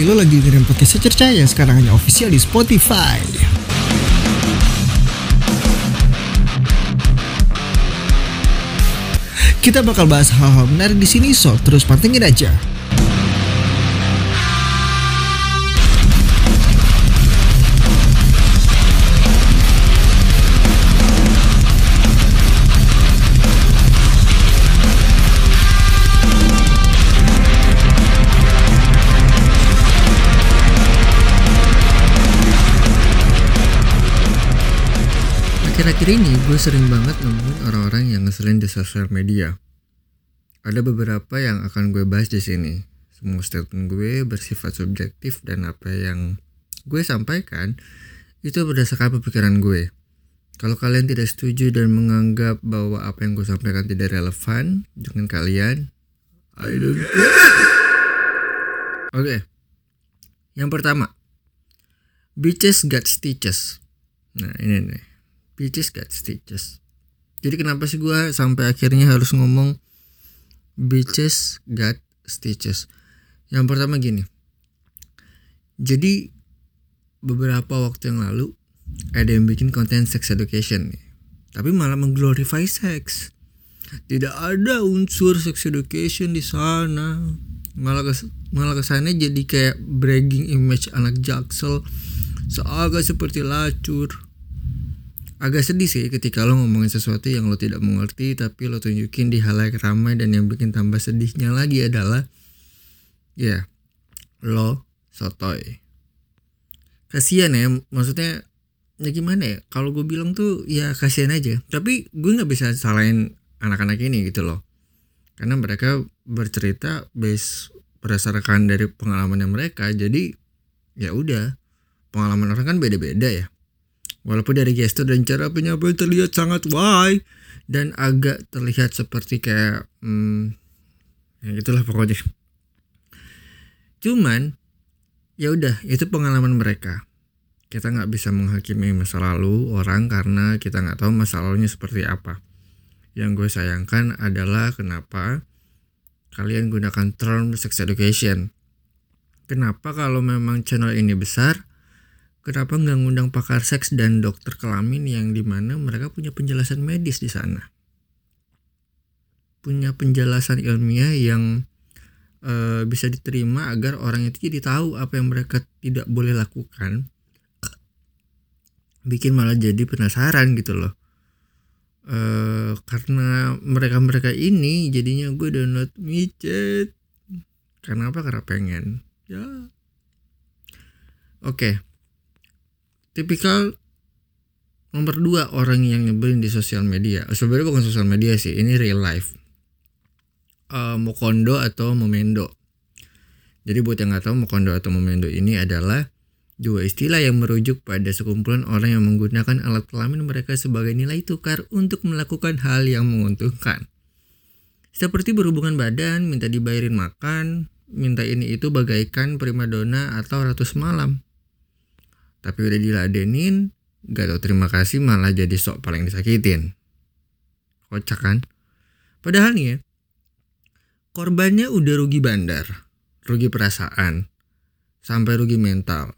Hai, lo lagi dengerin podcast Secerca yang sekarang hanya official di Spotify. Kita bakal bahas hal-hal menarik di sini, so terus pantengin aja. Akhir-akhir ini gue sering banget nemuin orang-orang yang ngeselin di sosial media. Ada beberapa yang akan gue bahas di sini. Semua statement gue bersifat subjektif dan apa yang gue sampaikan itu berdasarkan pemikiran gue. Kalau kalian tidak setuju dan menganggap bahwa apa yang gue sampaikan tidak relevan dengan kalian, I don't. Oke. Yang pertama, bitches got stitches. Nah, ini nih. Bitches got stitches. Jadi kenapa sih gue sampai akhirnya harus ngomong bitches got stitches? Yang pertama gini. Jadi beberapa waktu yang lalu ada yang bikin konten sex education nih. Tapi malah mengglorify seks. Tidak ada unsur sex education di sana. Malah kes, malah ke sana jadi kayak bragging image anak jaksel seagak seperti lacur agak sedih sih ketika lo ngomongin sesuatu yang lo tidak mengerti tapi lo tunjukin di halayak ramai dan yang bikin tambah sedihnya lagi adalah ya lo sotoy. Kasihan ya maksudnya ya gimana ya kalau gue bilang tuh ya kasihan aja. Tapi gue nggak bisa salahin anak-anak ini gitu loh. Karena mereka bercerita base berdasarkan dari pengalamannya mereka jadi ya udah pengalaman orang kan beda-beda ya Walaupun dari gestur dan cara penyampaian terlihat sangat why dan agak terlihat seperti kayak hmm, ya gitulah pokoknya. Cuman ya udah itu pengalaman mereka. Kita nggak bisa menghakimi masa lalu orang karena kita nggak tahu masa lalunya seperti apa. Yang gue sayangkan adalah kenapa kalian gunakan term sex education. Kenapa kalau memang channel ini besar, kenapa nggak ngundang pakar seks dan dokter kelamin yang di mana mereka punya penjelasan medis di sana? Punya penjelasan ilmiah yang e, bisa diterima agar orang itu jadi tahu apa yang mereka tidak boleh lakukan bikin malah jadi penasaran gitu loh. E, karena mereka-mereka ini jadinya gue download micet karena apa? Karena pengen. Ya. Oke. okay tipikal nomor dua orang yang nyebelin di sosial media. Sebenarnya bukan sosial media sih ini real life. Uh, Mokondo atau Momendo jadi buat yang nggak tahu Mokondo atau Momendo ini adalah dua istilah yang merujuk pada sekumpulan orang yang menggunakan alat kelamin mereka sebagai nilai tukar untuk melakukan hal yang menguntungkan. Seperti berhubungan badan minta dibayarin makan minta ini itu bagaikan primadona atau ratus malam tapi udah diladenin gak tau terima kasih malah jadi sok paling disakitin. Kocak kan? Padahal nih ya korbannya udah rugi bandar rugi perasaan sampai rugi mental.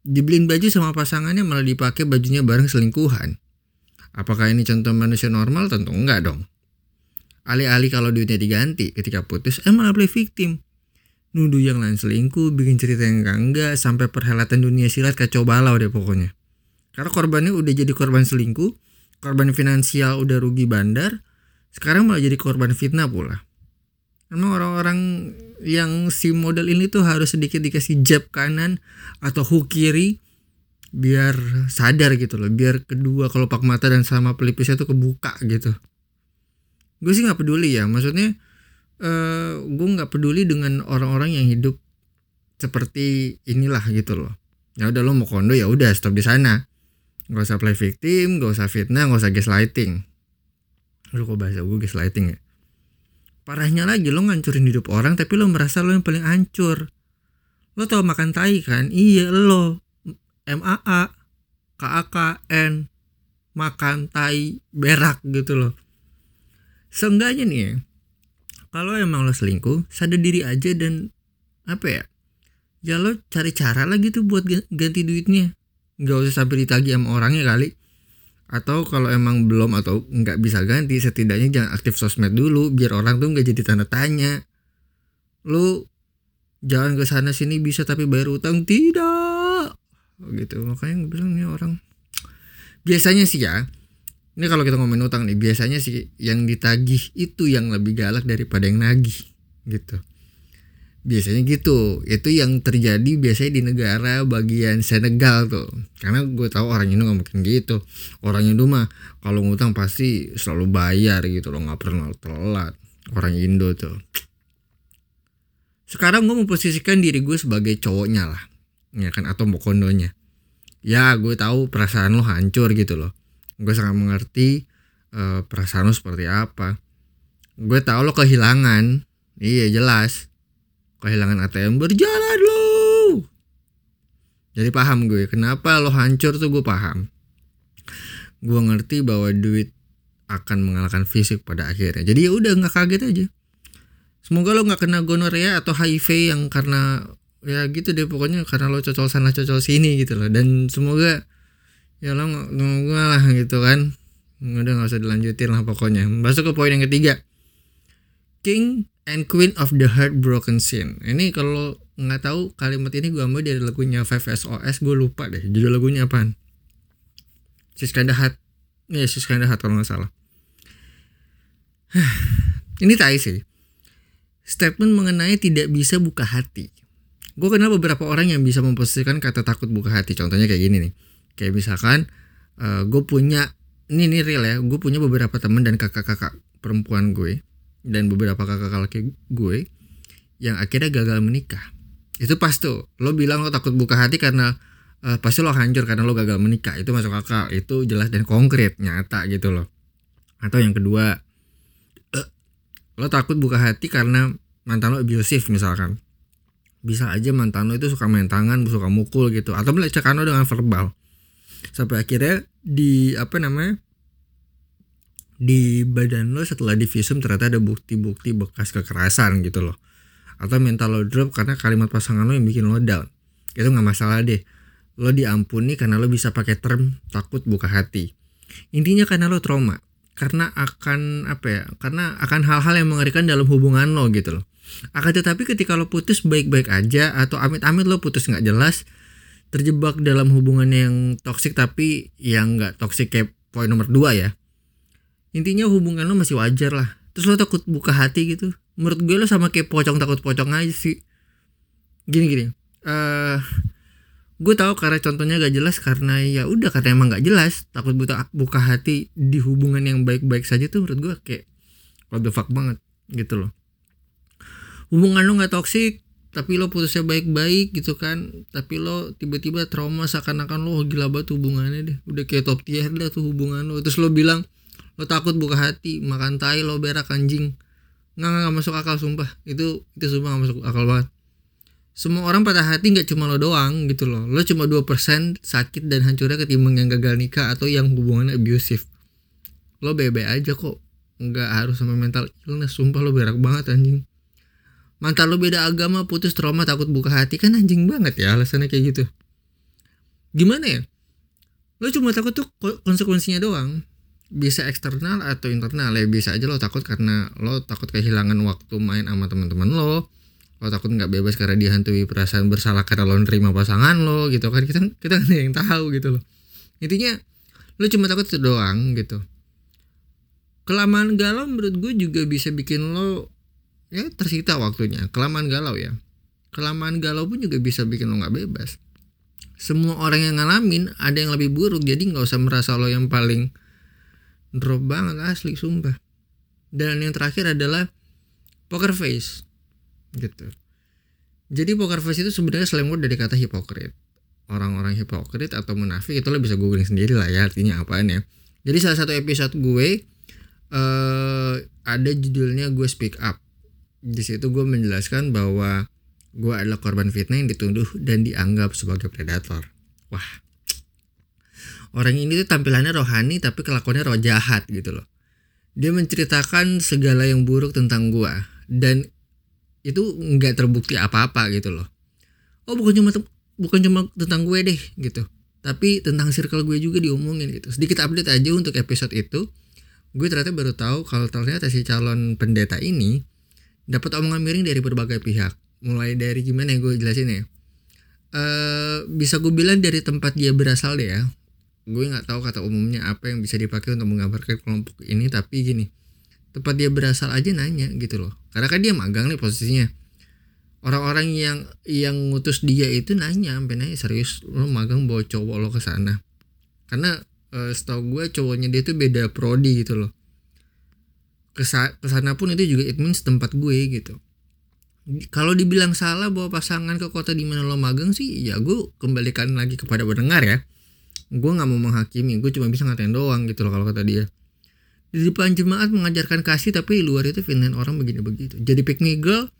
Dibeliin baju sama pasangannya malah dipakai bajunya bareng selingkuhan. Apakah ini contoh manusia normal? Tentu enggak dong. Alih-alih kalau duitnya diganti ketika putus eh malah play victim nuduh yang lain selingkuh, bikin cerita yang enggak enggak, sampai perhelatan dunia silat kacau balau deh pokoknya. Karena korbannya udah jadi korban selingkuh, korban finansial udah rugi bandar, sekarang malah jadi korban fitnah pula. Emang orang-orang yang si model ini tuh harus sedikit dikasih jab kanan atau hook kiri biar sadar gitu loh, biar kedua kelopak mata dan sama pelipisnya tuh kebuka gitu. Gue sih nggak peduli ya, maksudnya uh, gue nggak peduli dengan orang-orang yang hidup seperti inilah gitu loh. Ya udah lo mau kondo ya udah stop di sana. Nggak usah play victim nggak usah fitnah nggak usah gaslighting. Lu kok bahasa gue gaslighting ya? Parahnya lagi lo ngancurin hidup orang tapi lo merasa lo yang paling hancur. Lo tau makan tai kan? Iya lo MAA KAKN makan tai berak gitu loh. Seenggaknya nih ya kalau emang lo selingkuh sadar diri aja dan apa ya ya lo cari cara lah gitu buat ga- ganti duitnya. Nggak usah sampai ditagih sama orangnya kali. Atau kalau emang belum atau nggak bisa ganti setidaknya jangan aktif sosmed dulu biar orang tuh nggak jadi tanda tanya. Lu jangan ke sana sini bisa tapi bayar utang? Tidak! Gitu makanya gue bilang nih orang. Biasanya sih ya ini kalau kita ngomongin utang nih biasanya sih yang ditagih itu yang lebih galak daripada yang nagih gitu. Biasanya gitu. Itu yang terjadi biasanya di negara bagian Senegal tuh. Karena gue tahu orang Indo nggak mungkin gitu. Orang Indo mah kalau ngutang pasti selalu bayar gitu loh nggak pernah telat. Orang Indo tuh. Sekarang gue memposisikan diri gue sebagai cowoknya lah ya kan atau mokondonya ya gue tahu perasaan lo hancur gitu loh gue sangat mengerti eh, perasaan lo seperti apa. Gue tahu lo kehilangan. Iya jelas. Kehilangan ATM berjalan lo jadi paham gue kenapa lo hancur tuh gue paham. Gue ngerti bahwa duit akan mengalahkan fisik pada akhirnya. Jadi ya udah nggak kaget aja. Semoga lo nggak kena gonorea atau HIV yang karena ya gitu deh pokoknya karena lo cocol sana cocol sini gitu loh. Dan semoga ya lo nggak semoga lah gitu kan udah nggak usah dilanjutin lah pokoknya masuk ke poin yang ketiga King and Queen of the Heartbroken Scene. Ini kalau nggak tahu kalimat ini gue ambil dari lagunya Five SOS, gue lupa deh judul lagunya apaan. She's kinda hot, ya yeah, she's kinda kalau nggak salah. ini tai sih. Statement mengenai tidak bisa buka hati. Gue kenal beberapa orang yang bisa memposisikan kata takut buka hati. Contohnya kayak gini nih. Kayak misalkan uh, gue punya ini ini real ya. Gue punya beberapa teman dan kakak-kakak perempuan gue dan beberapa kakak laki gue yang akhirnya gagal menikah. Itu pas tuh lo bilang lo takut buka hati karena uh, pasti lo hancur karena lo gagal menikah. Itu masuk akal itu jelas dan konkret nyata gitu loh. Atau yang kedua uh, lo takut buka hati karena mantan lo abusive misalkan. Bisa aja mantan lo itu suka main tangan suka mukul gitu atau melecehkan lo dengan verbal sampai akhirnya di apa namanya di badan lo setelah di visum ternyata ada bukti-bukti bekas kekerasan gitu loh. Atau mental lo drop karena kalimat pasangan lo yang bikin lo down. Itu nggak masalah deh. Lo diampuni karena lo bisa pakai term takut buka hati. Intinya karena lo trauma. Karena akan apa ya karena akan hal-hal yang mengerikan dalam hubungan lo gitu loh. Akan tetapi ketika lo putus baik-baik aja atau amit-amit lo putus nggak jelas terjebak dalam hubungan yang toksik tapi yang nggak toksik kayak poin nomor dua ya. Intinya hubungan lo masih wajar lah. Terus lo takut buka hati gitu. Menurut gue lo sama kayak pocong takut pocong aja sih. Gini gini. Uh, gue tahu karena contohnya gak jelas karena ya udah kata emang gak jelas. Takut buta buka hati di hubungan yang baik-baik saja tuh menurut gue kayak what the fuck banget gitu loh. Hubungan lo nggak toksik tapi lo putusnya baik-baik gitu kan. Tapi lo tiba-tiba trauma seakan-akan lo gila banget hubungannya deh. Udah kayak top tier dah tuh hubungan lo. Terus lo bilang lo takut buka hati makan tai lo berak anjing. Nggak nggak masuk akal sumpah. Itu itu sumpah nggak masuk akal banget. Semua orang patah hati nggak cuma lo doang gitu loh. Lo cuma 2% sakit dan hancurnya ketimbang yang gagal nikah atau yang hubungannya abusive. Lo bebe aja kok. Nggak harus sama mental illness sumpah lo berak banget anjing mantan lo beda agama putus trauma takut buka hati. Kan anjing banget ya alasannya kayak gitu. Gimana ya? Lo cuma takut tuh konsekuensinya doang. Bisa eksternal atau internal ya bisa aja lo takut karena lo takut kehilangan waktu main sama teman-teman lo. Lo takut nggak bebas karena dihantui perasaan bersalah karena lo nerima pasangan lo gitu kan. Kita kita nggak yang tahu gitu loh. Intinya lo cuma takut itu doang gitu. Kelamaan galau menurut gue juga bisa bikin lo ya tersita waktunya. Kelamaan galau ya. Kelamaan galau pun juga bisa bikin lo nggak bebas. Semua orang yang ngalamin ada yang lebih buruk. Jadi nggak usah merasa lo yang paling drop banget asli sumpah. Dan yang terakhir adalah poker face. Gitu. Jadi poker face itu sebenarnya slang word dari kata hipokrit. Orang-orang hipokrit atau munafik itu lo bisa googling sendiri lah ya artinya apaan ya. Jadi salah satu episode gue uh, ada judulnya gue speak up di situ gue menjelaskan bahwa gue adalah korban fitnah yang dituduh dan dianggap sebagai predator. Wah. Orang ini tuh tampilannya rohani tapi kelakuannya roh jahat gitu loh. Dia menceritakan segala yang buruk tentang gua dan itu nggak terbukti apa-apa gitu loh. Oh bukan cuma bukan cuma tentang gue deh gitu. Tapi tentang circle gue juga diomongin gitu. Sedikit update aja untuk episode itu. Gue ternyata baru tahu kalau ternyata si calon pendeta ini dapat omongan miring dari berbagai pihak. Mulai dari gimana ya gue jelasin ya. Uh, bisa gue bilang dari tempat dia berasal deh ya. Gue nggak tahu kata umumnya apa yang bisa dipakai untuk menggambarkan kelompok ini tapi gini. Tempat dia berasal aja nanya gitu loh. Karena kan dia magang nih posisinya. Orang-orang yang yang ngutus dia itu nanya sampai nanya serius lo magang bawa cowok lo ke sana? Karena uh, setahu gue cowoknya dia tuh beda prodi gitu loh Kesa ke sana pun itu juga it means tempat gue gitu. Kalau dibilang salah bawa pasangan ke kota di mana lo magang sih ya gue kembalikan lagi kepada pendengar ya. Gue nggak mau menghakimi gue cuma bisa ngatain doang gitu loh kalau kata dia. Di depan jemaat mengajarkan kasih tapi di luar itu fitnahin orang begini begitu jadi pick me girl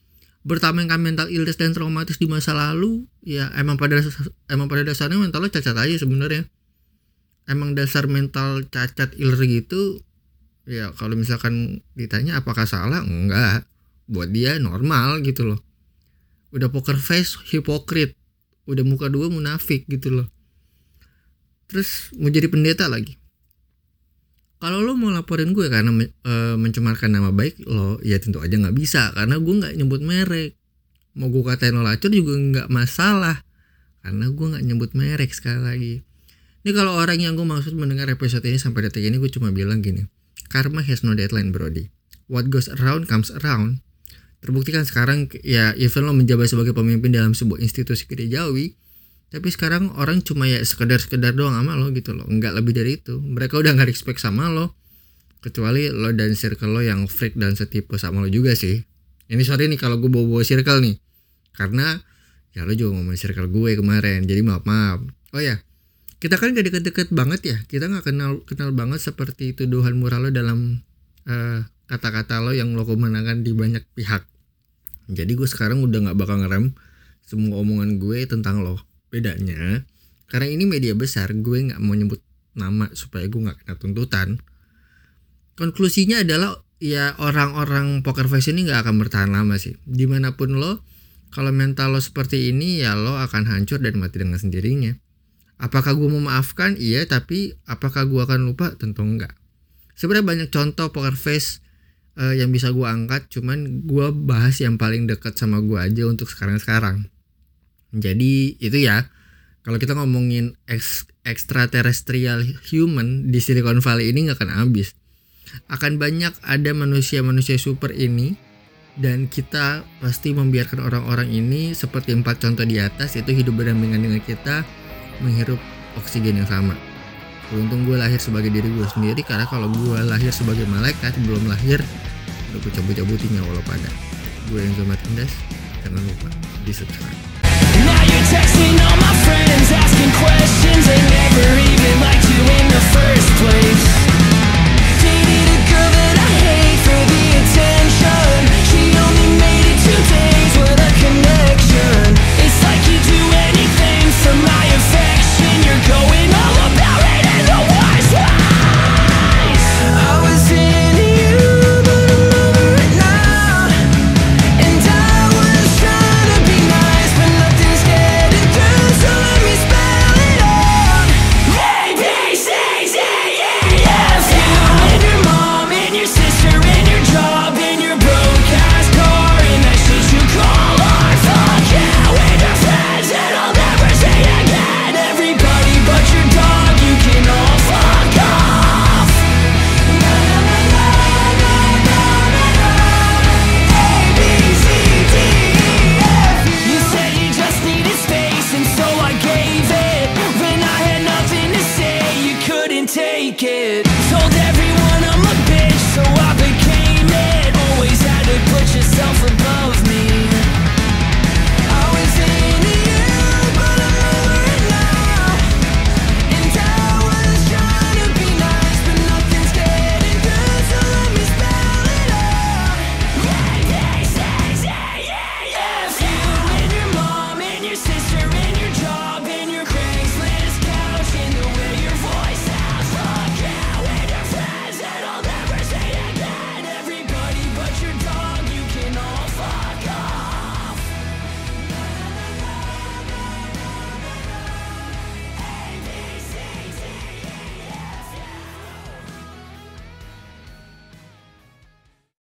bertamengkan mental illness dan traumatis di masa lalu ya emang pada emang pada dasarnya mental lo cacat aja sebenarnya. Emang dasar mental cacat iler gitu ya kalau misalkan ditanya apakah salah enggak. Buat dia normal gitu loh. Udah poker face hipokrit. Udah muka dua munafik gitu loh. Terus mau jadi pendeta lagi. Kalau lo mau laporin gue karena e, mencemarkan nama baik lo ya tentu aja nggak bisa. Karena gue nggak nyebut merek. Mau gue katain lo lacur juga nggak masalah. Karena gue nggak nyebut merek sekali lagi. Ini kalau orang yang gue maksud mendengar episode ini sampai detik ini gue cuma bilang gini karma has no deadline brody. What goes around comes around. Terbukti kan sekarang ya even lo menjabat sebagai pemimpin dalam sebuah institusi gerejawi tapi sekarang orang cuma ya sekedar-sekedar doang sama lo gitu loh. Nggak lebih dari itu. Mereka udah nggak respect sama lo. Kecuali lo dan circle lo yang freak dan setipe sama lo juga sih. Ini sorry nih kalau gue bawa-bawa circle nih. Karena ya lo juga ngomong circle gue kemarin. Jadi maaf maaf oh ya kita kan gak deket-deket banget ya. Kita nggak kenal kenal banget seperti tuduhan murah lo dalam uh, kata-kata lo yang lo kemenangan di banyak pihak. Jadi gue sekarang udah nggak bakal ngerem semua omongan gue tentang lo. Bedanya karena ini media besar gue nggak mau nyebut nama supaya gue nggak kena tuntutan. Konklusinya adalah ya orang-orang poker face ini nggak akan bertahan lama sih. Di mana pun lo kalau mental lo seperti ini ya lo akan hancur dan mati dengan sendirinya apakah gue memaafkan iya tapi apakah gue akan lupa? Tentu enggak. Sebenarnya banyak contoh poker face uh, yang bisa gue angkat cuman gue bahas yang paling dekat sama gue aja untuk sekarang-sekarang jadi itu ya. Kalau kita ngomongin ex extraterrestrial human di Silicon Valley ini nggak akan habis. Akan banyak ada manusia-manusia super ini dan kita pasti membiarkan orang-orang ini seperti empat contoh di atas itu hidup berdampingan dengan kita menghirup oksigen yang sama. Beruntung gue lahir sebagai diri gue sendiri karena kalau gue lahir sebagai malaikat belum lahir udah gue cabut-cabutin nyawa lo pada. Gue yang Zomat Indas, jangan lupa di subscribe.